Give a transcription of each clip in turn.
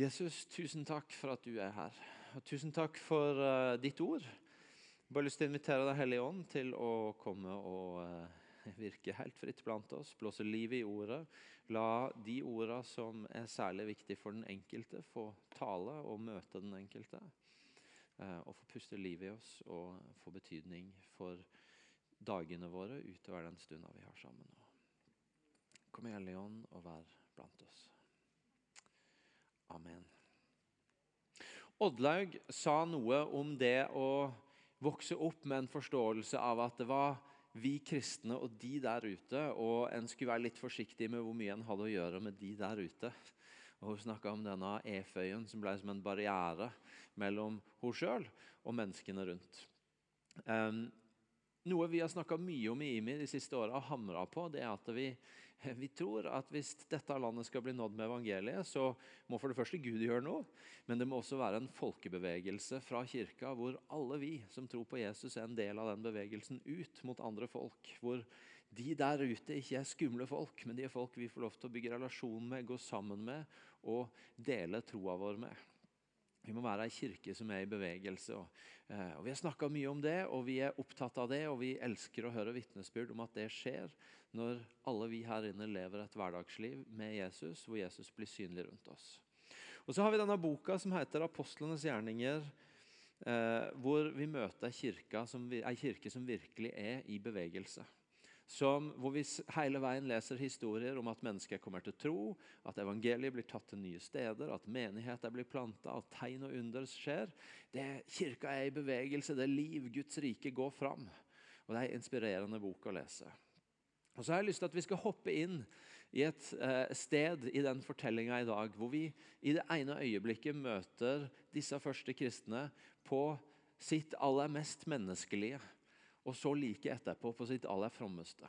Jesus, tusen takk for at du er her. Og tusen takk for uh, ditt ord. Jeg bare lyst til å invitere Deg, Hellige Ånd, til å komme og uh, virke helt fritt blant oss. Blåse livet i ordet. La de ordene som er særlig viktige for den enkelte, få tale og møte den enkelte. Uh, og få puste livet i oss og få betydning for dagene våre utover den stunda vi har sammen. Kom, Hellige Ånd, og vær blant oss. Amen. Oddlaug sa noe om det å vokse opp med en forståelse av at det var vi kristne og de der ute, og en skulle være litt forsiktig med hvor mye en hadde å gjøre med de der ute. Og Hun snakka om denne eføyen som ble som en barriere mellom hun sjøl og menneskene rundt. Um, noe vi har snakka mye om i IMI de siste åra og hamra på, det er at vi, vi, tror at hvis dette landet skal bli nådd med evangeliet, så må for det første Gud gjøre noe, men det må også være en folkebevegelse fra kirka hvor alle vi som tror på Jesus, er en del av den bevegelsen ut mot andre folk. Hvor de der ute ikke er skumle folk, men de er folk vi får lov til å bygge relasjon med, gå sammen med og dele troa vår med. Vi må være ei kirke som er i bevegelse. Og, eh, og Vi har snakka mye om det, og vi er opptatt av det. Og vi elsker å høre vitnesbyrd om at det skjer når alle vi her inne lever et hverdagsliv med Jesus, hvor Jesus blir synlig rundt oss. Og Så har vi denne boka som heter 'Apostlenes gjerninger', eh, hvor vi møter ei kirke, kirke som virkelig er i bevegelse som, hvor vi hele veien leser historier om at mennesker kommer til tro, at evangeliet blir tatt til nye steder, at menigheter blir planta, at tegn og under skjer. Det, kirka er i bevegelse, det er liv, Guds rike går fram. Og Det er en inspirerende bok å lese. Og så har jeg lyst til at Vi skal hoppe inn i et eh, sted i den fortellinga i dag hvor vi i det ene øyeblikket møter disse første kristne på sitt aller mest menneskelige og så like etterpå på sitt aller frommeste.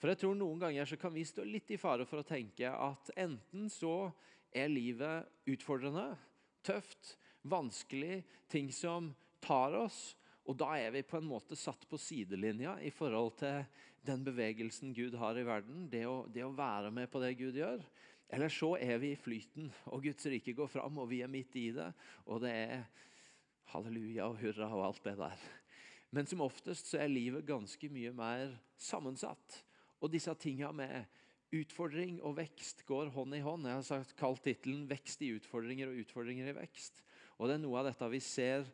For jeg tror Noen ganger så kan vi stå litt i fare for å tenke at enten så er livet utfordrende, tøft, vanskelig, ting som tar oss, og da er vi på en måte satt på sidelinja i forhold til den bevegelsen Gud har i verden, det å, det å være med på det Gud gjør. Eller så er vi i flyten, og Guds rike går fram, og vi er midt i det. Og det er halleluja og hurra og alt det der. Men som oftest så er livet ganske mye mer sammensatt. Og disse tingene med utfordring og vekst går hånd i hånd. Jeg har sagt, kalt tittelen 'Vekst i utfordringer og utfordringer i vekst'. Og Det er noe av dette vi ser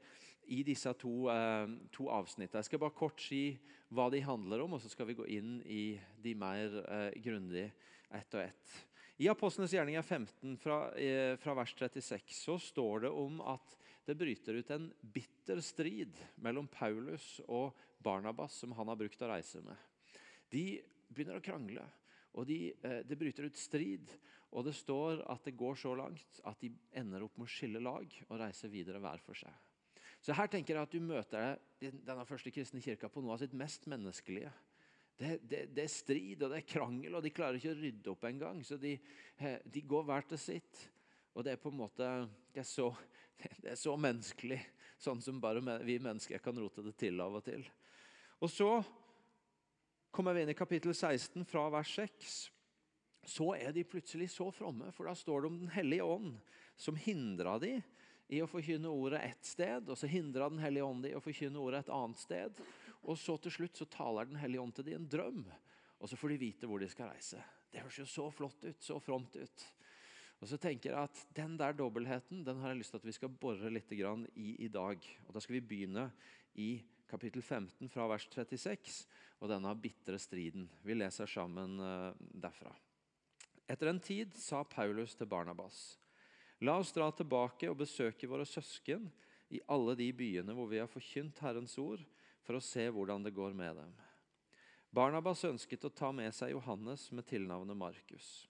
i disse to, eh, to avsnittene. Jeg skal bare kort si hva de handler om, og så skal vi gå inn i de mer eh, grundig ett og ett. I Apostlenes gjerninger 15 fra, eh, fra vers 36 så står det om at det bryter ut en bitter strid mellom Paulus og Barnabas, som han har brukt å reise med. De begynner å krangle, og de, eh, det bryter ut strid. Og det står at det går så langt at de ender opp med å skille lag og reise videre hver for seg. Så her tenker jeg at Du møter denne første kristne kirka på noe av sitt mest menneskelige. Det, det, det, er strid og det er krangel, og de klarer ikke å rydde opp engang. Så de, eh, de går hver til sitt. Og det er på en måte det er, så, det er så menneskelig, sånn som bare vi mennesker kan rote det til av og til. Og så kommer vi inn i kapittel 16 fra vers 6. Så er de plutselig så fromme, for da står det om Den hellige ånd, som hindra de i å forkynne ordet ett sted, og så hindra Den hellige ånd i å forkynne ordet et annet sted. Og så til slutt så taler Den hellige ånd til de en drøm, og så får de vite hvor de skal reise. Det høres jo så flott ut, så fromt ut. Og så tenker jeg at Den der dobbeltheten den har jeg lyst til at vi skal bore litt i i dag. Og Da skal vi begynne i kapittel 15 fra vers 36 og denne bitre striden. Vi leser sammen uh, derfra. Etter en tid sa Paulus til Barnabas.: La oss dra tilbake og besøke våre søsken i alle de byene hvor vi har forkynt Herrens ord, for å se hvordan det går med dem. Barnabas ønsket å ta med seg Johannes med tilnavnet Markus.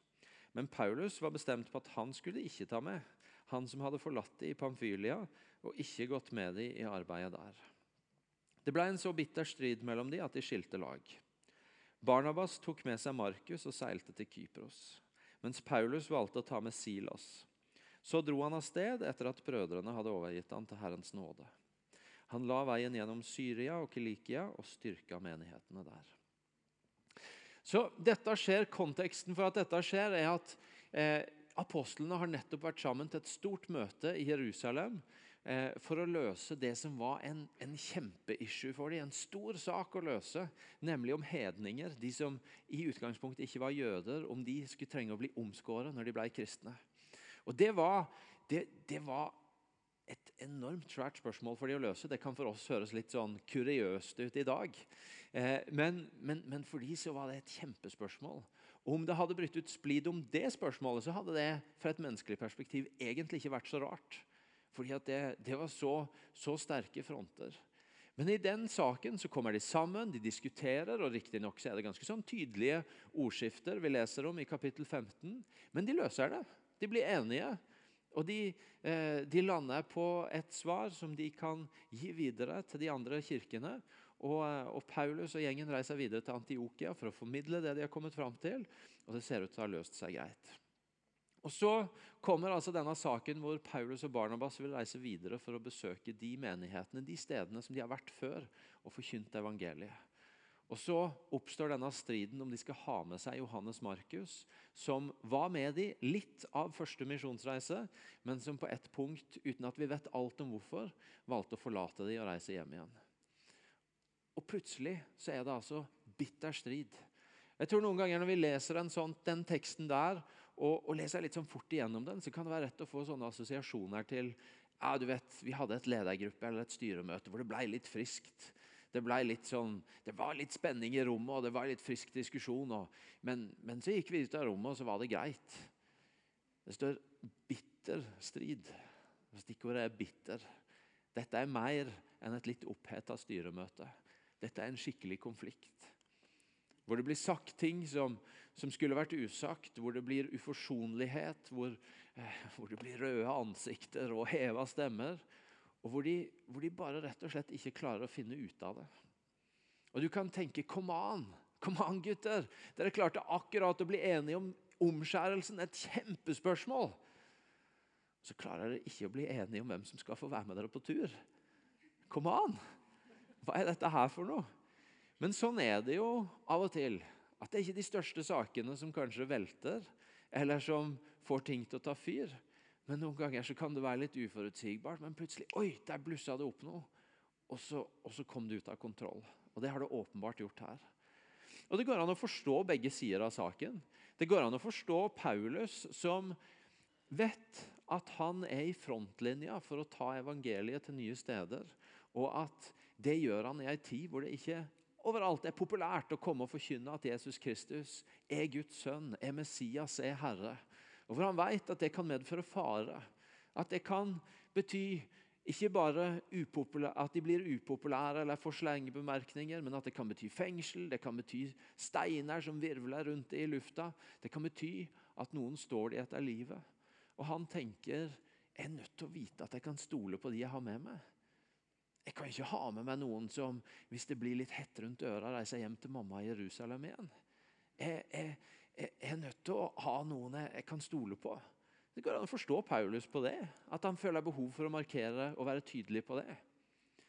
Men Paulus var bestemt på at han skulle ikke ta med han som hadde forlatt dem i Pamphylia og ikke gått med dem i arbeidet der. Det ble en så bitter strid mellom de at de skilte lag. Barnabas tok med seg Markus og seilte til Kypros, mens Paulus valgte å ta med Silas. Så dro han av sted etter at brødrene hadde overgitt han til Herrens nåde. Han la veien gjennom Syria og Kilikia og styrka menighetene der. Så dette skjer, Konteksten for at dette skjer, er at eh, apostlene har nettopp vært sammen til et stort møte i Jerusalem eh, for å løse det som var en, en kjempeissue for dem. En stor sak å løse, nemlig om hedninger, de som i utgangspunktet ikke var jøder, om de skulle trenge å bli omskåret når de ble kristne. Og Det var, det, det var et enormt svært spørsmål for de å løse. Det kan for oss høres litt sånn kuriøst ut i dag. Eh, men, men, men, for de så var det et kjempespørsmål. Og Om det hadde brutt ut splid om det spørsmålet, så hadde det fra et menneskelig perspektiv egentlig ikke vært så rart. Fordi at det, det var så, så, sterke fronter. Men i den saken så kommer de sammen, de diskuterer, og riktignok er det ganske sånn tydelige ordskifter vi leser om i kapittel 15. Men de løser det. De blir enige. Og de, eh, de, lander på et svar som de kan gi videre til de andre kirkene. Og, eh, og, Paulus og gjengen reiser videre til Antiokia for å formidle det de har kommet fram til. Og det ser ut til å ha løst seg greit. Og Så kommer altså denne saken hvor Paulus og Barnabas vil reise videre for å besøke de menighetene, de stedene som de har vært før, og forkynt evangeliet. Og Så oppstår denne striden om de skal ha med seg Johannes Markus, som var med de litt av første misjonsreise, men som på ett punkt, uten at vi vet alt om hvorfor, valgte å forlate de og reise hjem igjen. Og Plutselig så er det altså bitter strid. Jeg tror noen ganger Når vi leser sånn, den teksten der og, og, leser litt sånn fort igjennom den, så kan det være rett å få sånne assosiasjoner til ja, du vet, Vi hadde et ledergruppe eller et styremøte hvor det ble litt friskt. Det, sånn, det var litt spenning i rommet, og det var litt frisk diskusjon. Og, men, men, så gikk vi ut av rommet, og så var det greit. Det står 'bitter strid'. Stikkordet er 'bitter'. Dette er mer enn et litt oppheta styremøte. Dette er en skikkelig konflikt. Hvor det blir sagt ting som, som skulle vært usagt, hvor det blir uforsonlighet, hvor, eh, hvor det blir røde ansikter og heva stemmer og hvor de, hvor de, bare rett og slett ikke klarer å finne ut av det. Og Du kan tenke Kom an, kom an gutter! Dere klarte akkurat å bli enige om omskjærelsen. Et kjempespørsmål! Så klarer dere ikke å bli enige om hvem som skal få være med dere på tur. Kom an! Hva er dette her for noe? Men sånn er det jo av og til. At det er ikke de største sakene som kanskje velter, eller som får ting til å ta fyr. Men noen ganger så kan det være litt uforutsigbart. Men plutselig oi, der blussa det opp noe. Og så, og så kom det ut av kontroll. Og det har det åpenbart gjort her. Og Det går an å forstå begge sider av saken. Det går an å forstå Paulus, som vet at han er i frontlinja for å ta evangeliet til nye steder. Og at det gjør han i ei tid hvor det ikke overalt er populært å komme og forkynne at Jesus Kristus er Guds sønn, er Messias, er Herre. Og For han vet at det kan medføre fare. At det kan bety ikke bare at de blir upopulære eller får slengebemerkninger, men at det kan bety fengsel, det kan bety steiner som virvler rundt i lufta. Det kan bety at noen står de etter livet. Og han tenker jeg er nødt til å vite at jeg kan stole på de jeg har med meg. Jeg kan ikke ha med meg noen som, hvis det blir litt hett rundt øra, reiser hjem til mamma i Jerusalem igjen. Jeg, jeg, jeg er nødt til å ha noen jeg kan stole på. Det går an å forstå Paulus på det, at han føler behov for å markere og være tydelig på det.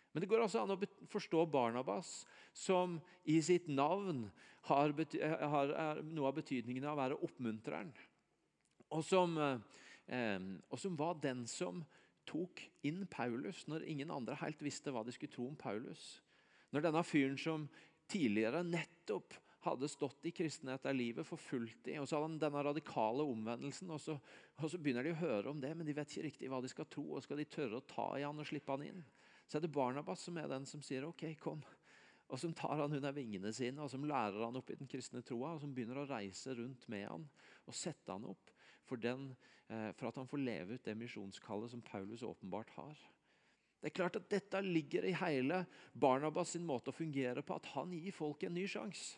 Men det går også an å forstå Barnabas, som i sitt navn har, har noe av betydningen av å være oppmuntreren. Og som, eh, og som var den som tok inn Paulus når ingen andre helt visste hva de skulle tro om Paulus. Når denne fyren som tidligere nettopp hadde stått i kristenhet etter livet, forfulgt de, og så hadde han denne radikale omvendelsen. Og så, og så, begynner de å høre om det, men de vet ikke riktig hva de skal tro. og Skal de tørre å ta i han og slippe han inn? Så er det Barnabas som er den som sier OK, kom. Og som tar han under vingene sine og som lærer han opp i den kristne troa. Og som begynner å reise rundt med han og sette han opp for, den, eh, for at han får leve ut det misjonskallet som Paulus åpenbart har. Det er klart at Dette ligger i hele Barnabas sin måte å fungere på, at han gir folk en ny sjanse.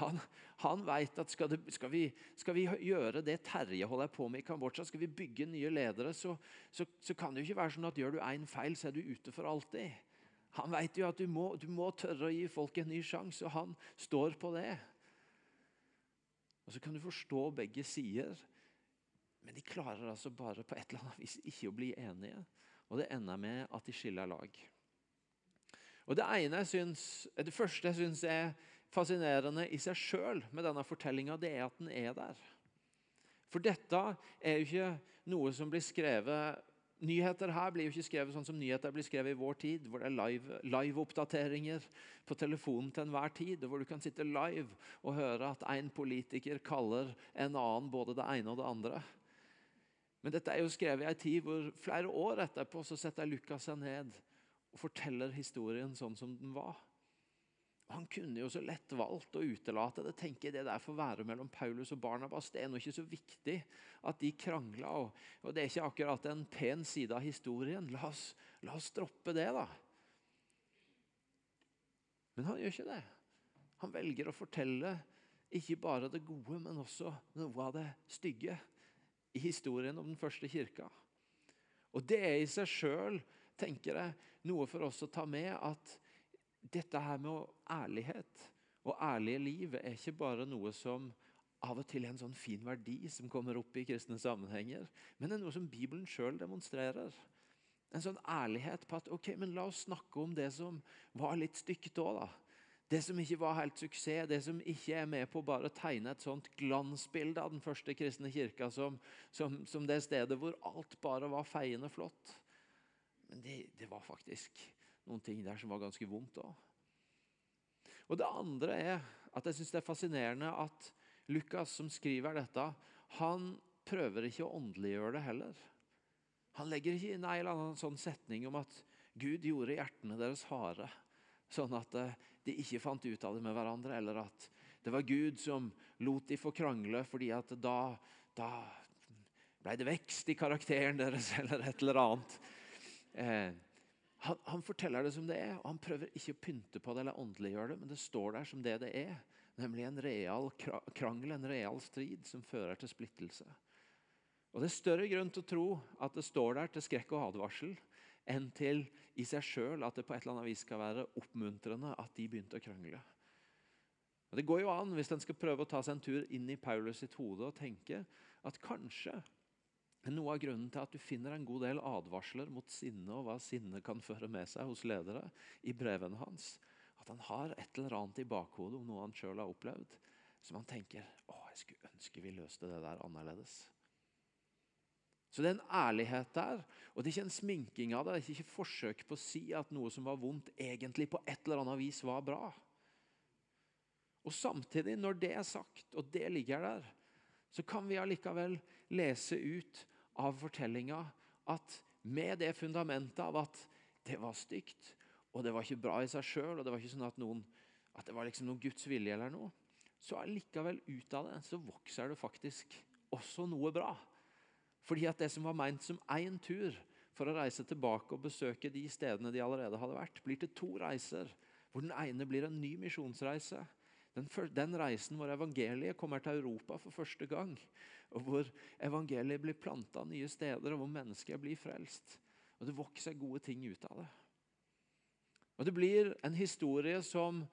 Han, han vet at skal, det, skal, vi, skal, vi, gjøre det Terje holder på med i Kambodsja, skal vi bygge nye ledere, så, så, så kan det jo ikke være sånn at gjør du én feil, så er du ute for alltid. Han vet jo at du må, du må tørre å gi folk en ny sjanse, og han står på det. Og Så kan du forstå begge sider, men de klarer altså bare på et eller annet vis ikke å bli enige. Og det ender med at de skiller lag. Og Det ene jeg synes, det første jeg syns er fascinerende i seg sjøl med denne fortellinga, det er at den er der. For dette er jo ikke noe som blir skrevet Nyheter her blir jo ikke skrevet sånn som nyheter blir skrevet i vår tid, hvor det er live-oppdateringer live på telefonen til enhver tid, og hvor du kan sitte live og høre at en politiker kaller en annen både det ene og det andre. Men dette er jo skrevet i en tid hvor flere år etterpå så setter Lukas seg ned og forteller historien sånn som den var. Han kunne jo så lett valgt å utelate det. tenker Det der får være mellom Paulus og Barnabas. Det er nå ikke så viktig at de krangla. Og, og, det er ikke akkurat en pen side av historien. La oss, la oss droppe det, da. Men han gjør ikke det. Han velger å fortelle ikke bare det gode, men også noe av det stygge i historien om den første kirka. Og det er i seg sjøl, tenker jeg, noe for oss å ta med at dette her med ærlighet og ærlige liv er ikke bare noe som av og til er en sånn fin verdi som kommer opp i kristne sammenhenger, men det er noe som Bibelen sjøl demonstrerer. En sånn ærlighet på at ok, men la oss snakke om det som var litt stygt òg, da. Det som ikke var helt suksess, det som ikke er med på bare å tegne et sånt glansbilde av den første kristne kirka som, som, som det stedet hvor alt bare var feiende flott. Men det, det var faktisk noen ting der som var ganske vondt òg. Og Det andre er at jeg synes det er fascinerende at Lukas, som skriver dette, han prøver ikke å åndeliggjøre det heller. Han legger ikke inn en eller annen sånn setning om at Gud gjorde hjertene deres harde, sånn at eh, de ikke fant ut av det med hverandre, eller at det var Gud som lot de få krangle fordi at da, da ble det vekst i karakteren deres, eller et eller annet. Eh, han, han, forteller det som det er, og han prøver ikke å pynte på det eller åndeliggjøre det, men det står der som det det er. Nemlig en real krangel, en real strid, som fører til splittelse. Og Det er større grunn til å tro at det står der til skrekk og advarsel, enn til i seg sjøl at det på et eller annet vis skal være oppmuntrende at de begynte å krangle. Og Det går jo an, hvis en skal prøve å ta seg en tur inn i Paulus sitt hode og tenke at kanskje noe av grunnen til at du finner en god del advarsler mot sinne og hva sinne kan føre med seg hos ledere i brevene hans. At han har et eller annet i bakhodet om noe han sjøl har opplevd, som han tenker å, jeg skulle ønske vi løste det der annerledes. Så det er en ærlighet der, og det er ikke en sminking av det. Det er ikke forsøk på å si at noe som var vondt, egentlig på et eller annet vis var bra. Og Samtidig, når det er sagt, og det ligger der, så kan vi allikevel lese ut av fortellinga at med det fundamentet av at det var stygt, og det var ikke bra i seg sjøl, og det var ikke sånn at, noen, at det var liksom noen Guds vilje eller noe, så allikevel ut av det så vokser det faktisk også noe bra. Fordi at det som var meint som én tur for å reise tilbake og besøke de stedene de allerede hadde vært, blir til to reiser. Hvor den ene blir en ny misjonsreise. Den, den reisen hvor evangeliet kommer til Europa for første gang og hvor evangeliet blir planta nye steder, og hvor mennesker blir frelst. Og Det vokser gode ting ut av det. Og Det blir en historie som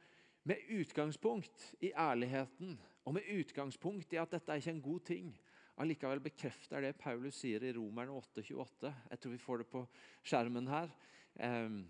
med utgangspunkt i ærligheten og med utgangspunkt i at dette er ikke en god ting, allikevel bekrefter det Paulus sier i Romerne 8,28. Jeg tror vi får det på skjermen her. Eh,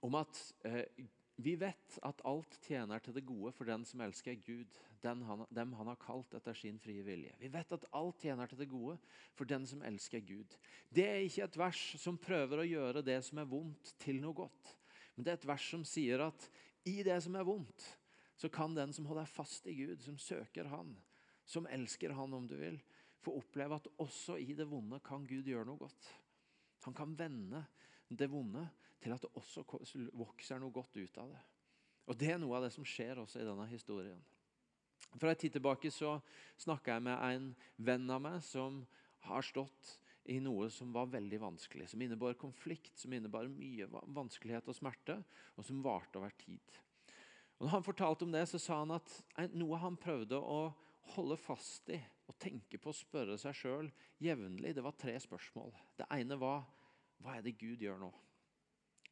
om at eh, vi vet at alt tjener til det gode for den som elsker Gud, han, dem han har kalt etter sin frie vilje. Vi vet at alt tjener til det gode for den som elsker Gud. Det er ikke et vers som prøver å gjøre det som er vondt, til noe godt. Men det er et vers som sier at i det som er vondt, så kan den som holder fast i Gud, som søker Han, som elsker Han om du vil, få oppleve at også i det vonde kan Gud gjøre noe godt. Han kan vende det vonde til at det også vokser noe godt ut av det. Og Det er noe av det som skjer også i denne historien. For en tid tilbake så snakka jeg med en venn av meg som har stått i noe som var veldig vanskelig. Som innebar konflikt, som innebar mye vanskelighet og smerte, og som varte over tid. Og når han fortalte om det, så sa han at noe han prøvde å holde fast i og tenke på å spørre seg sjøl jevnlig, det var tre spørsmål. Det ene var hva er det Gud gjør nå?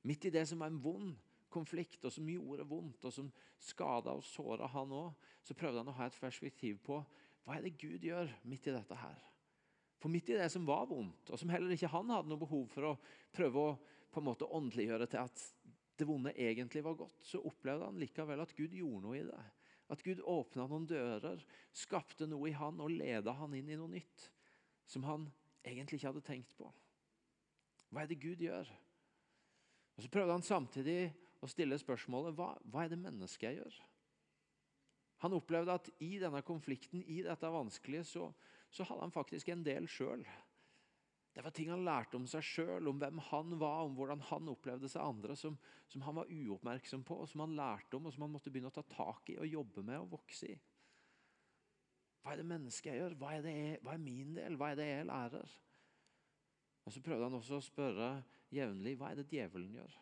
Midt i det som var en vond konflikt, og som gjorde vondt, og som skada og såra han òg, så prøvde han å ha et perspektiv på hva er det Gud gjør midt i dette her. For midt i det som var vondt, og som heller ikke han hadde noe behov for å prøve å på en måte åndeliggjøre til at det vonde egentlig var godt, så opplevde han likevel at Gud gjorde noe i det. At Gud åpna noen dører, skapte noe i han og leda han inn i noe nytt som han egentlig ikke hadde tenkt på. Hva er det Gud gjør? Og Så prøvde han samtidig å stille spørsmålet hva, hva er det mennesket jeg gjør? Han opplevde at i denne konflikten, i dette vanskelige, så, så hadde han faktisk en del sjøl. Det var ting han lærte om seg sjøl, om hvem han var, om hvordan han opplevde seg andre, som, som, han var uoppmerksom på, og som han lærte om, og som han måtte begynne å ta tak i og jobbe med og vokse i. Hva er det mennesket jeg gjør? Hva er, jeg, hva er min del? Hva er det jeg lærer? Og Så prøvde han også å spørre jevnlig hva er det djevelen gjør.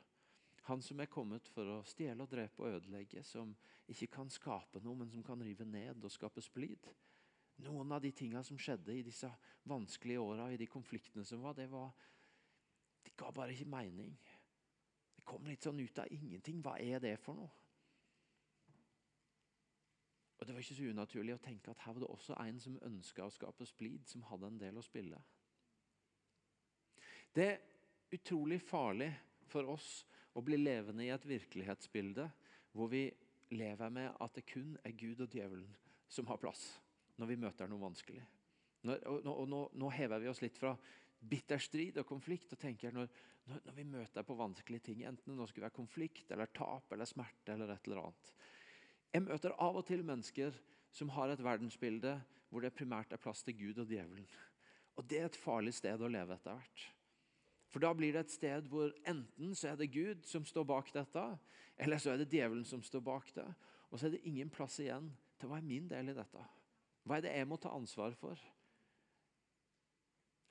Han som er kommet for å stjele, og drepe og ødelegge, som ikke kan skape noe, men som kan rive ned og skape splid. Noen av de tingene som skjedde i disse vanskelige åra, i de konfliktene som var, det var Det ga bare ikke mening. Det kom litt sånn ut av ingenting. Hva er det for noe? Og Det var ikke så unaturlig å tenke at her var det også en som ønska å skape splid, som hadde en del å spille. Det utrolig farlig for oss å bli levende i et virkelighetsbilde hvor vi lever med at det kun er Gud og djevelen som har plass når vi møter noe vanskelig. Når, og, og, nå, nå, hever vi oss litt fra bitter strid og konflikt og tenker når, når, når vi møter på vanskelige ting, enten det nå skulle være konflikt eller tap eller smerte eller et eller annet. Jeg møter av og til mennesker som har et verdensbilde hvor det primært er plass til Gud og djevelen. Og Det er et farlig sted å leve etter hvert. For da blir det et sted hvor enten så er det Gud som står bak dette, eller så er det djevelen som står bak det. Og så er det ingen plass igjen til hva er min del i dette. Hva er det jeg må ta ansvar for?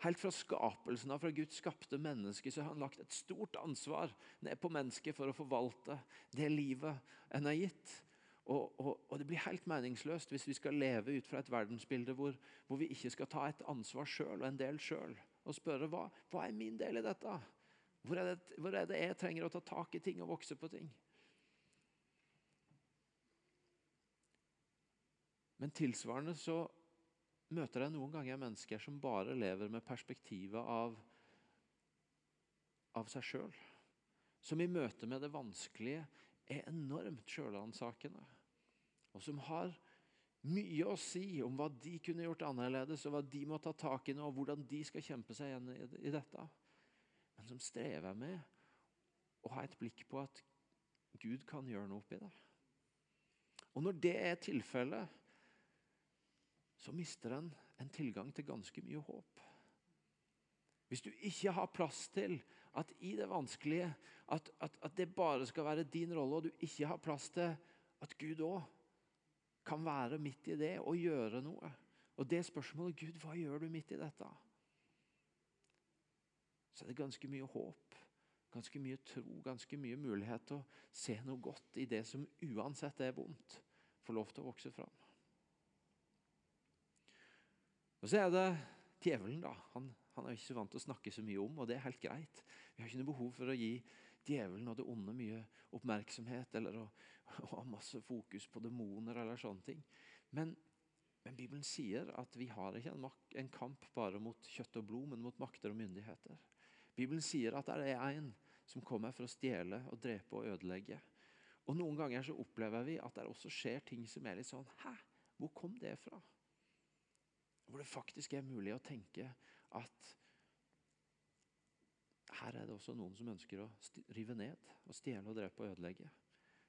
Helt fra skapelsen av fra Gud skapte mennesket, så har han lagt et stort ansvar ned på mennesket for å forvalte det livet en har gitt. Og, og, og, Det blir helt meningsløst hvis vi skal leve ut fra et verdensbilde hvor, hvor vi ikke skal ta et ansvar sjøl og en del sjøl og spørre hva, hva er min del i dette? Hvor er, det, hvor er det jeg trenger å ta tak i ting og vokse på ting? Men tilsvarende så møter jeg noen ganger mennesker som bare lever med perspektivet av, av seg sjøl. Som i møte med det vanskelige er enormt sjølansakende. Og som har mye å si om hva de kunne gjort annerledes, og hva de må ta tak i nå, og hvordan de skal kjempe seg igjen i, dette. Men som strever med å ha et blikk på at Gud kan gjøre noe oppi det. Og når det er tilfellet, så mister en en tilgang til ganske mye håp. Hvis du ikke har plass til at i det vanskelige at, at, at det bare skal være din rolle, og du ikke har plass til at Gud òg kan være midt i det og gjøre noe. Og det spørsmålet Gud, hva gjør du midt i dette? Så er det ganske mye håp, ganske mye tro, ganske mye mulighet til å se noe godt i det som uansett er vondt, får lov til å vokse fram. Og Så er det djevelen. da. Han, han er ikke så vant til å snakke så mye om, og det er helt greit. Vi har ikke noe behov for å gi djevelen og det onde mye oppmerksomhet eller å, å ha masse fokus på demoner eller sånne ting. Men, men Bibelen sier at vi har ikke en, en, kamp bare mot kjøtt og blod, men mot makter og myndigheter. Bibelen sier at det er en som kommer for å stjele og drepe og ødelegge. Og Noen ganger så opplever vi at det også skjer ting som er litt sånn Hæ? Hvor kom det fra? Hvor det faktisk er mulig å tenke at her er det også noen som ønsker å rive ned og stjele og drepe og ødelegge.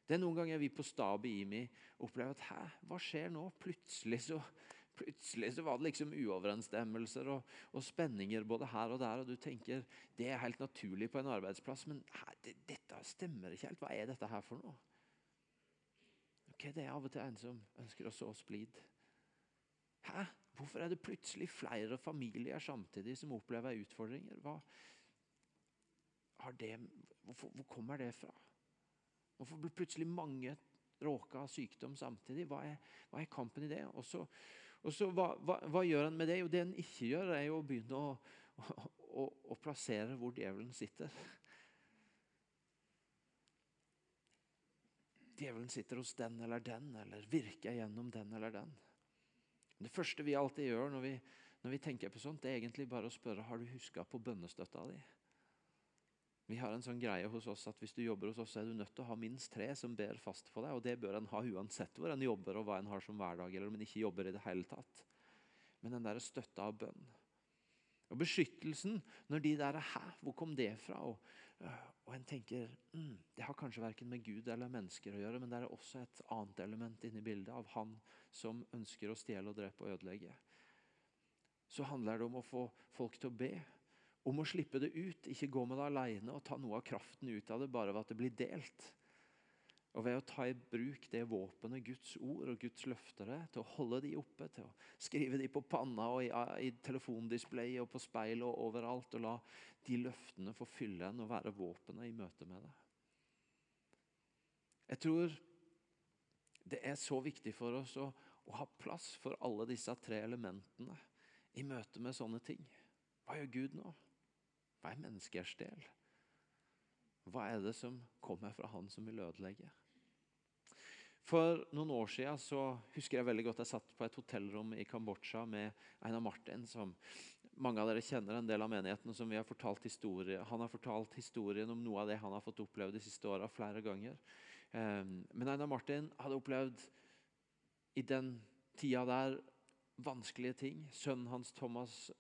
Det er Noen ganger vi på stab i IMI opplever at hæ, hva skjer nå? Plutselig så, plutselig så var det liksom uoverensstemmelser og, og, spenninger både her og der. Og du tenker det er helt naturlig på en arbeidsplass, men hæ, det, dette stemmer ikke helt. Hva er dette her for noe? Ok, Det er av og til en som ønsker å så splid. Hæ? Hvorfor er det plutselig flere familier samtidig som opplever utfordringer? Hva, det, hvorfor, hvor kommer det fra? Hvorfor blir plutselig mange råka av sykdom samtidig? Hva er, hva er, kampen i det? Og så hva, hva, hva, gjør han med det? Jo, det han ikke gjør, er jo å begynne å, å, å, å plassere hvor djevelen sitter. Djevelen sitter hos den eller den, eller virker gjennom den eller den. Det første vi alltid gjør når vi, når vi tenker på sånt, det er egentlig bare å spørre har du huska på bønnestøtta di. Vi har en sånn greie hos oss at Hvis du jobber hos oss, så er du nødt til å ha minst tre som ber fast for deg. og Det bør en ha uansett hvor en jobber og hva en har som hverdag, eller om en ikke jobber i det hele tatt. Men den der støtta av bønn. Og beskyttelsen, når de der Hæ, hvor kom det fra? Og, og en tenker mm, det har kanskje verken med Gud eller mennesker å gjøre, men det er også et annet element inni bildet av han som ønsker å stjele og drepe og ødelegge. Så handler det om å få folk til å be om å slippe det ut. Ikke gå med det alene og ta noe av kraften ut av det bare ved at det blir delt. Og ved å ta i bruk det våpenet Guds ord og Guds løfter er, til å holde de oppe, til å skrive de på panna og i, i telefondisplay og på speil og overalt, og la de løftene få fylle en og være våpenet i møte med det. Jeg tror det er så viktig for oss å, å ha plass for alle disse tre elementene i møte med sånne ting. Hva gjør Gud nå? Hva er menneskers del? Hva er det som kommer fra han som vil ødelegge? For noen år siden så husker jeg veldig godt jeg satt på et hotellrom i Kambodsja med Einar Martin, som mange av dere kjenner en del av menigheten. som har. Han har fortalt historien om noe av det han har fått oppleve de siste åra flere ganger. Ehm, men Einar Martin hadde opplevd i den tida der vanskelige ting. Sønnen hans Thomas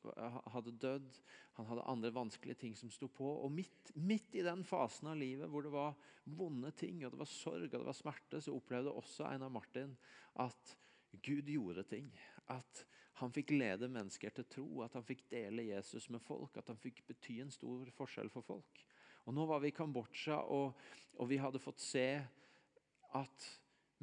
hadde dødd. Han hadde andre vanskelige ting som sto på. Og midt, midt, i den fasen av livet hvor det var vonde ting, og det var sorg og det var smerte, så opplevde også Einar Martin at Gud gjorde ting. At han fikk lede mennesker til tro, at han fikk dele Jesus med folk. At han fikk bety en stor forskjell for folk. Og Nå var vi i Kambodsja, og, og vi hadde fått se at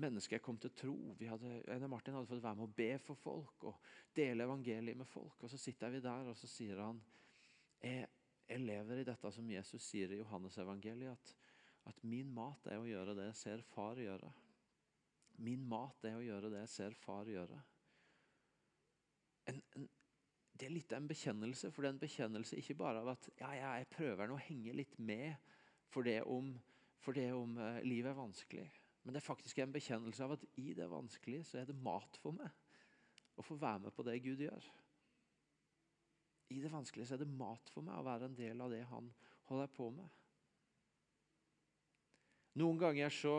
mennesker kom til tro. Vi hadde, Einar Martin hadde fått være med å be for folk og dele evangeliet med folk. Og Så sitter vi der, og så sier han jeg, jeg lever i dette som Jesus sier i Johannes-evangeliet, at, at, min mat er å gjøre det jeg ser far gjøre. Min mat er å gjøre det jeg ser far gjøre. En, en, det er litt av en bekjennelse, for det er en bekjennelse ikke bare av at ja, ja, jeg prøver å henge litt med for det om, for det om uh, livet er vanskelig. Men det er faktisk en bekjennelse av at i det vanskelige så er det mat for meg å få være med på det Gud gjør. I det vanskelige så er det mat for meg å være en del av det han holder på med. Noen ganger så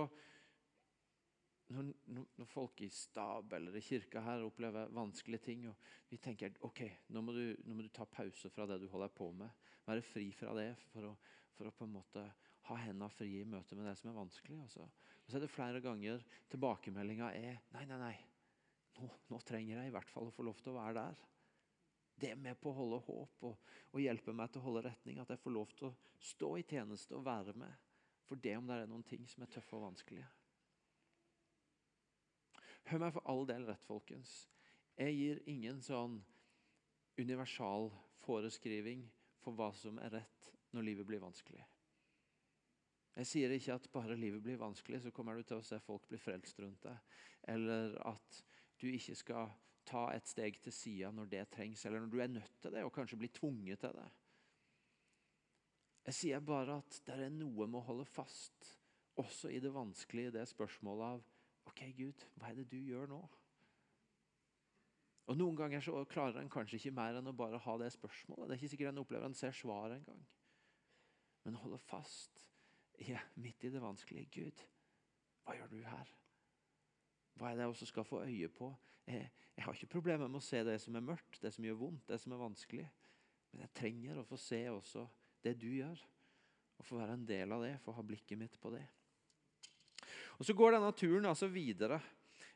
når, når, folk i stab eller i kirka her opplever vanskelige ting, og vi tenker ok, nå må, du, nå må du ta pause fra det du holder på med, være fri fra det for å, for å på en måte ha hendene frie i møte med det som er vanskelig. Altså. Og så er det flere ganger tilbakemeldinga er nei, nei, nei. Nå, nå, trenger jeg i hvert fall å få lov til å være der. Det er med på å holde håp og, og hjelpe meg til å holde retning. At jeg får lov til å stå i tjeneste og være med. For det om det er noen ting som er tøffe og vanskelige. Hør meg for all del rett, folkens. Jeg gir ingen sånn universal foreskriving for hva som er rett når livet blir vanskelig. Jeg sier ikke at bare livet blir vanskelig, så kommer du til å se folk bli frelst rundt deg. Eller at du ikke skal ta et steg til sida når det trengs, eller når du er nødt til det og kanskje blir tvunget til det. Jeg sier bare at det er noe med å holde fast, også i det vanskelige, det spørsmålet av OK, Gud, hva er det du gjør nå? Og Noen ganger så klarer en kanskje ikke mer enn å bare ha det spørsmålet. Det er ikke sikkert en opplever en ser svaret engang. Men holde fast ja, midt i det vanskelige. Gud, hva gjør du her? Hva er det jeg også skal få øye på? Jeg, jeg, har ikke problemer med å se det som er mørkt, det som gjør vondt, det som er vanskelig. Men jeg trenger å få se også det du gjør. Og få være en del av det, få ha blikket mitt på det. Og Så går denne turen altså videre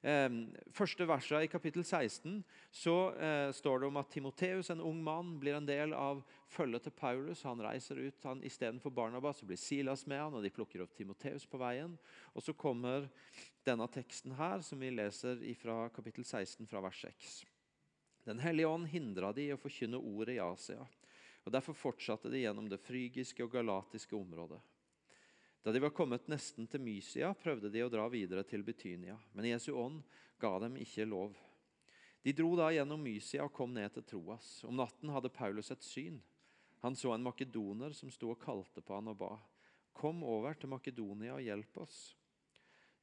første verset i kapittel 16 så eh, står det om at Timoteus, en ung mann, blir en del av følget til Paulus. Han reiser ut han, istedenfor Barnabas, så blir Silas med han, og de plukker opp Timoteus på veien. Og Så kommer denne teksten her, som vi leser fra kapittel 16, fra vers 6. Den hellige ånd hindra de i å forkynne ordet i Asia. og Derfor fortsatte de gjennom det frygiske og galatiske området. Da de var kommet nesten til Mysia, prøvde de å dra videre til Betynia, men Jesu ånd ga dem ikke lov. De dro da gjennom Mysia og kom ned til Troas. Om natten hadde Paulus et syn. Han så en makedoner som sto og kalte på han og ba. Kom over til Makedonia og hjelp oss.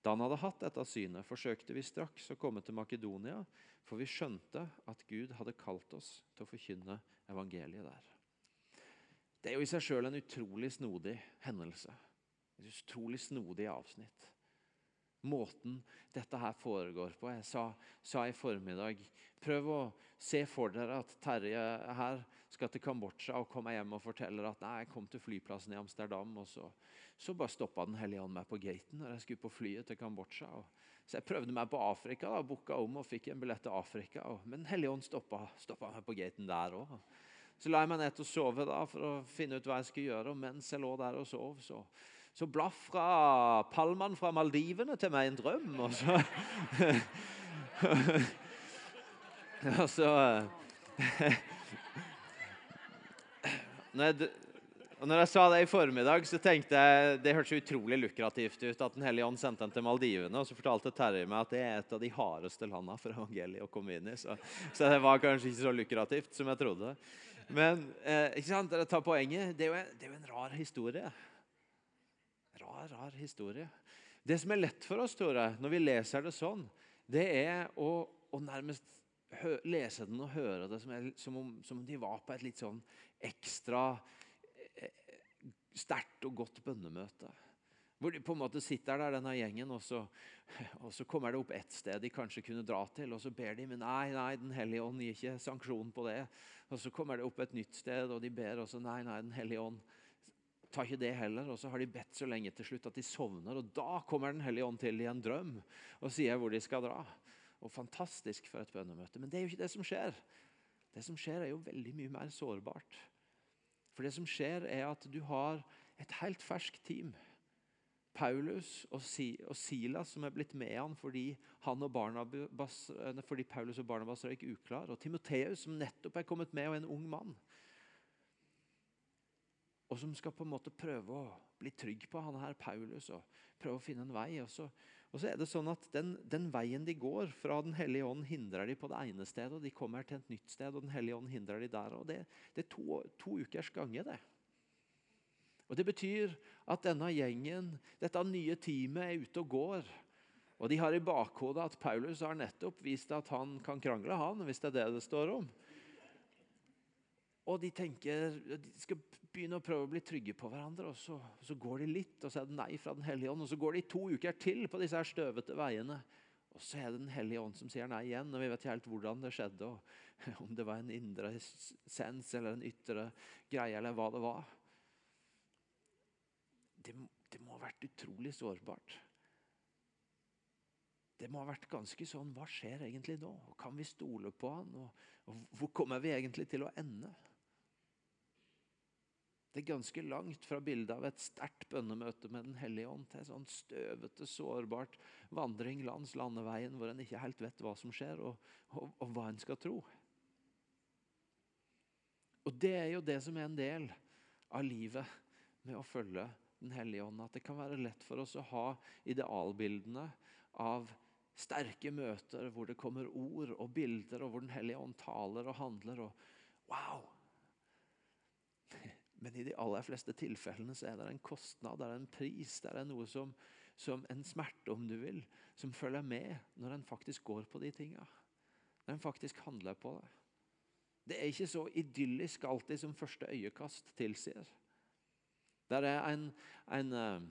Da han hadde hatt dette synet, forsøkte vi straks å komme til Makedonia, for vi skjønte at Gud hadde kalt oss til å forkynne evangeliet der. Det er jo i seg sjøl en utrolig snodig hendelse. Et utrolig snodig avsnitt. Måten dette her foregår på. Jeg sa, sa i formiddag Prøv å se for dere at Terje her skal til Kambodsja og kommer hjem og forteller at nei, jeg kom til flyplassen i Amsterdam, og så, så bare stoppa Den hellige ånd meg på gaten når jeg skulle på flyet til Kambodsja. Så jeg prøvde meg på Afrika, da, booka om og fikk en billett til Afrika. Og, men Den hellige ånd stoppa meg på gaten der òg. Så la jeg meg ned til å sove da, for å finne ut hva jeg skulle gjøre. Og mens jeg lå der og sov, så, så blafra Palman fra Maldivene til meg en drøm. Og så Og så når jeg, når jeg sa det i formiddag, så tenkte jeg det hørtes utrolig lukrativt ut at Den hellige ånd sendte den til Maldivene. Og så fortalte Terje meg at det er et av de hardeste landene for evangeliet å komme inn i. Så, så det var kanskje ikke så lukrativt som jeg trodde. Men eh, ikke sant, dere tar poenget. Det er, jo en, det er jo en rar historie. Rar, rar historie. Det som er lett for oss, tror jeg, når vi leser det sånn, det er å, å nærmest hø, lese den og høre det som, er, som, om, som, om, de var på et litt sånn ekstra eh, sterkt og godt bønnemøte. Hvor de på en måte sitter der, denne gjengen, og så, og så, kommer det opp et sted de kanskje kunne dra til. Og så ber de, men nei, nei, Den hellige ånd gir ikke sanksjon på det. Og så kommer det opp et nytt sted, og de ber, også, nei, nei, Den hellige ånd tar ikke det heller. Og så har de bedt så lenge til slutt at de sovner. Og da kommer Den hellige ånd til i en drøm og sier hvor de skal dra. Og Fantastisk for et bønnemøte. Men det er jo ikke det som skjer. Det som skjer, er jo veldig mye mer sårbart. For det som skjer, er at du har et helt ferskt team Paulus og, Silas som er blitt med han fordi, han og Barnabas, fordi Paulus og Barnabas røyk uklar. Og Timoteus som nettopp er kommet med, og en ung mann. Og som skal på en måte prøve å bli trygg på han her Paulus og prøve å finne en vei. Og så, og så er det sånn at den, den, veien de går fra Den hellige ånd, hindrer de på det ene stedet. og De kommer til et nytt sted, og Den hellige ånd hindrer de der. og Det, det er to, to ukers gange. det. Og Det betyr at denne gjengen, dette nye teamet, er ute og går. Og De har i bakhodet at Paulus har nettopp vist at han kan krangle, han, hvis det er det det står om. Og de tenker, de skal begynne å prøve å bli trygge på hverandre. og Så, så går de litt, og så er det nei fra Den hellige ånd. Og så går de to uker til på disse her støvete veiene. Og så er det Den hellige ånd som sier nei igjen. og Vi vet helt hvordan det skjedde. og Om det var en indre sens eller en ytre greie, eller hva det var det, det må ha vært utrolig sårbart. Det må ha vært ganske sånn Hva skjer egentlig nå? Kan vi stole på han? Og, og hvor kommer vi egentlig til å ende? Det er ganske langt fra bildet av et sterkt bønnemøte med Den hellige ånd til sånn støvete, sårbart vandring langs landeveien hvor en ikke helt vet hva som skjer, og, og, og hva en skal tro. Og Det er jo det som er en del av livet med å følge den hellige ånd. At det kan være lett for oss å ha idealbildene av sterke møter hvor det kommer ord og bilder, og hvor Den hellige ånd taler og handler. og Wow! Men i de aller fleste tilfellene så er det en kostnad, det er en pris, det er noe som, som en smerte, om du vil, som følger med når en faktisk går på de tinga. Når en faktisk handler på det. Det er ikke så idyllisk alltid som første øyekast tilsier. Der er en, en, eh,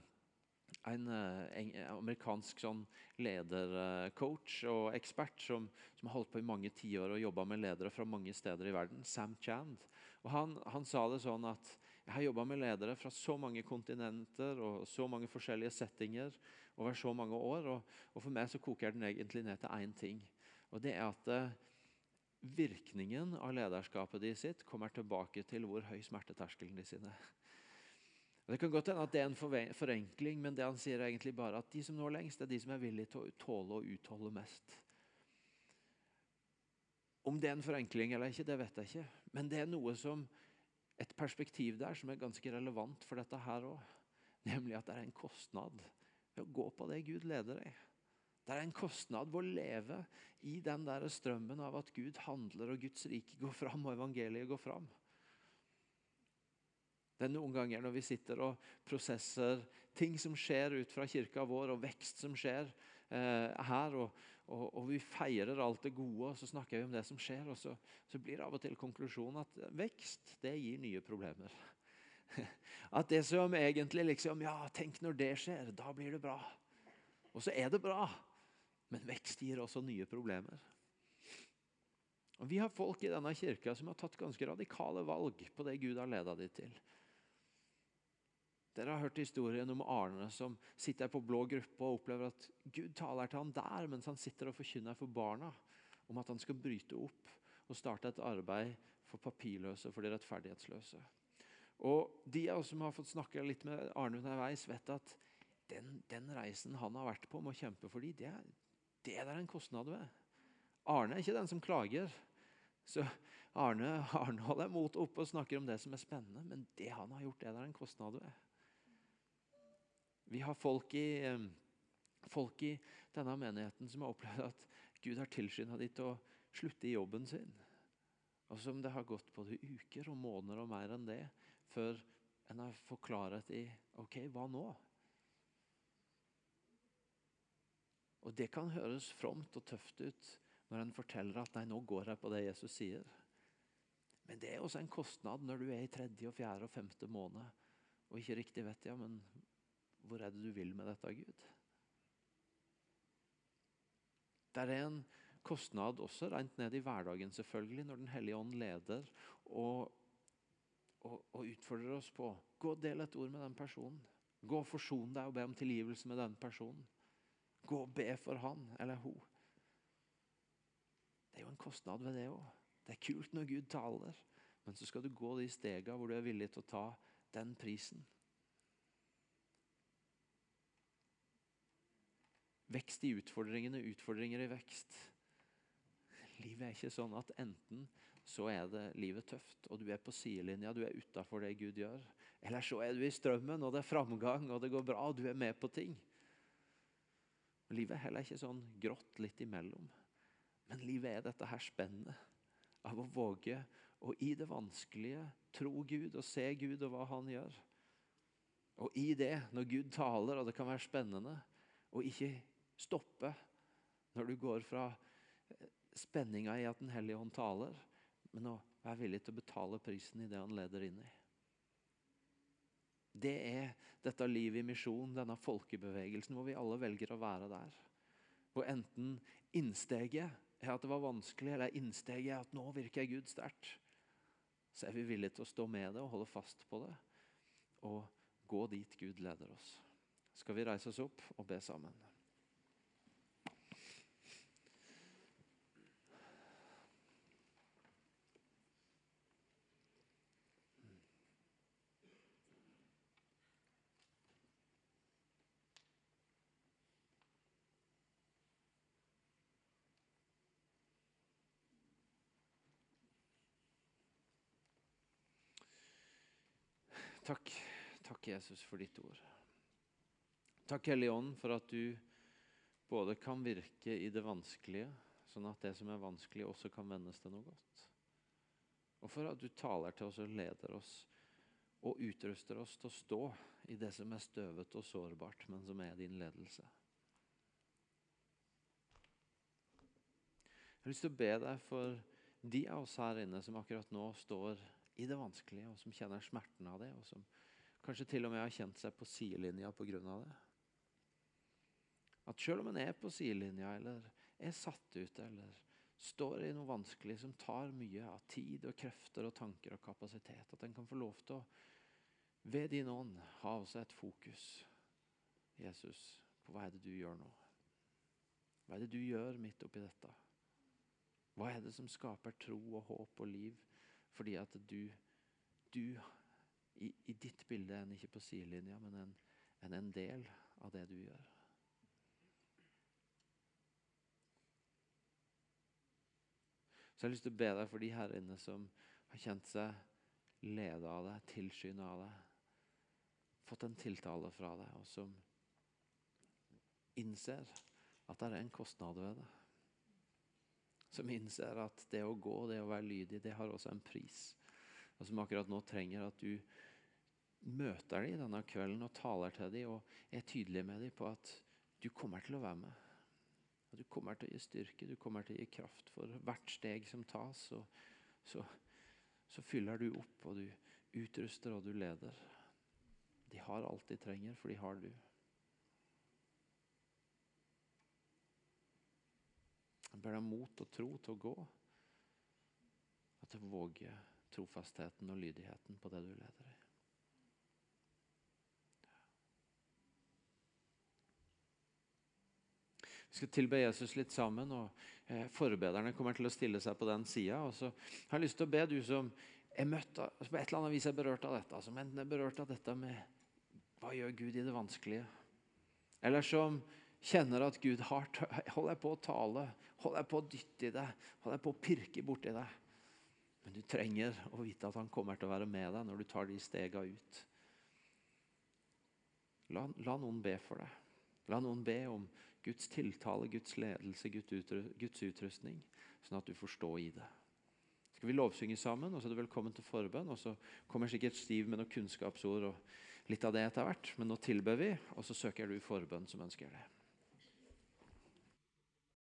en, eh, en amerikansk sånn ledercoach og ekspert som, som har holdt på i mange tiår og jobba med ledere fra mange steder i verden. Sam Chand. Og han, han sa det sånn at jeg har jobba med ledere fra så mange kontinenter og så mange forskjellige settinger over så mange år. Og, og for meg så koker den egentlig ned til én ting. Og det er at eh, virkningen av lederskapet de sitt kommer tilbake til hvor høy smerteterskelen de sine det kan godt hende at det er en forenkling, men det han sier er egentlig bare at de som når lengst, er de som er villige til å tåle og utholde mest. Om det er en forenkling eller ikke, det vet jeg ikke. Men det er noe som, et perspektiv der som er ganske relevant for dette her òg. Nemlig at det er en kostnad ved å gå på det Gud leder deg. Det er en kostnad ved å leve i den der strømmen av at Gud handler og Guds rike går fram og evangeliet går fram. Det er noen ganger når vi sitter og prosesser ting som skjer ut fra kirka vår, og vekst som skjer her, og, og, og, vi feirer alt det gode, og så snakker vi om det som skjer, og så, så blir det av og til konklusjonen at vekst det gir nye problemer. At det som egentlig liksom Ja, tenk når det skjer, da blir det bra. Og så er det bra. Men vekst gir også nye problemer. Og Vi har folk i denne kirka som har tatt ganske radikale valg på det Gud har ledet dem til. Dere har hørt historien om Arne som sitter på blå gruppe og opplever at Gud taler til han der mens han sitter og forkynner for barna om at han skal bryte opp og starte et arbeid for papirløse, for de rettferdighetsløse. Og De av oss som har fått snakke litt med Arne underveis, vet at den, den, reisen han har vært på med å kjempe for dem, det, det er det en kostnad ved. Arne er ikke den som klager. Så Arne, Arne holder mot oppe og snakker om det som er spennende, men det han har gjort, det er det en kostnad ved. Vi har folk i, folk i denne menigheten som har opplevd at Gud har tilskynda dem til å slutte i jobben sin. Og som det har gått både uker og måneder og mer enn det før en har fått klarhet i OK, hva nå? Og Det kan høres fromt og tøft ut når en forteller at nei, nå går jeg på det Jesus sier. Men det er også en kostnad når du er i tredje, og fjerde og femte måned og ikke riktig vet ja, men hvor er det du vil med dette, Gud? Det er en kostnad også rent ned i hverdagen, selvfølgelig, når Den hellige ånd leder og, og, og utfordrer oss på gå og del et ord med den personen. Gå og forson deg og be om tilgivelse med den personen. Gå og be for han eller hun. Det er jo en kostnad ved det òg. Det er kult når Gud taler, men så skal du gå de stegene hvor du er villig til å ta den prisen. Vekst i utfordringene, utfordringer i vekst. Livet er ikke sånn at enten så er det livet tøft, og du er på sidelinja, du er utafor det Gud gjør. Eller så er du i strømmen, og det er framgang, og det går bra, og du er med på ting. Livet er heller ikke sånn grått litt imellom. Men livet er dette her spennet av å våge å i det vanskelige tro Gud og se Gud og hva Han gjør. Og i det, når Gud taler, og det kan være spennende, og ikke stoppe når du går fra spenninga i at Den hellige hånd taler, men å være villig til å betale prisen i det han leder inn i. Det er dette livet i misjon, denne folkebevegelsen, hvor vi alle velger å være der. Hvor enten innsteget er at det var vanskelig, eller innsteget er at nå virker Gud sterkt. Så er vi villige til å stå med det og holde fast på det, og gå dit Gud leder oss. Skal vi reise oss opp og be sammen? Takk, takk Jesus for ditt ord. Takk Hellige Ånd for at du både kan virke i det vanskelige, sånn at det som er vanskelig, også kan vendes til noe godt. Og for at du taler til oss og leder oss og utruster oss til å stå i det som er støvete og sårbart, men som er din ledelse. Jeg har lyst til å be deg for de av oss her inne som akkurat nå står i det vanskelige, og som kjenner smerten av det, og som kanskje til og med har kjent seg på sidelinja pga. det. At selv om en er på sidelinja, eller er satt ut, eller står i noe vanskelig som tar mye av tid og krefter og tanker og kapasitet, at en kan få lov til å ved din ånd ha også et fokus, Jesus, på hva er det du gjør nå? Hva er det du gjør midt oppi dette? Hva er det som skaper tro og håp og liv fordi at du, du i, i, ditt bilde er en ikke på sidelinja, men en, en, en del av det du gjør. Så jeg har lyst til å be deg for de her inne som har kjent seg ledet av deg, tilskyndet av deg, fått en tiltale fra deg, og som innser at det er en kostnad ved det som innser at det å gå, det å være lydig, det har også en pris. Og som akkurat nå trenger at du møter dem denne kvelden og taler til dem og er tydelig med dem på at du kommer til å være med. Du kommer til å gi styrke, du kommer til å gi kraft for hvert steg som tas. Og så, så fyller du opp, og du utruster og du leder. De har alt de trenger, for de har du. Jeg ber deg mot og tro til å gå. At du våger trofastheten og lydigheten på det du leder i. Vi skal tilbe Jesus litt sammen, og eh, forbederne kommer til å stille seg på den sida. Jeg har lyst til å be du som er møtt som på et eller annet vis er berørt av dette, som enten er berørt av dette med hva gjør Gud i det vanskelige, eller som kjenner at Gud har, holder på å tale, holder på å dytte i deg, holder på å pirke borti deg. Men du trenger å vite at han kommer til å være med deg når du tar de stega ut. La, la noen be for deg. La noen be om Guds tiltale, Guds ledelse, Guds utrustning, sånn at du får stå i det. Skal vi lovsynge sammen, og så er du velkommen til forbønn. og Så kommer sikkert Stiv med noen kunnskapsord og litt av det etter hvert, men nå tilber vi, og så søker du forbønn som ønsker det.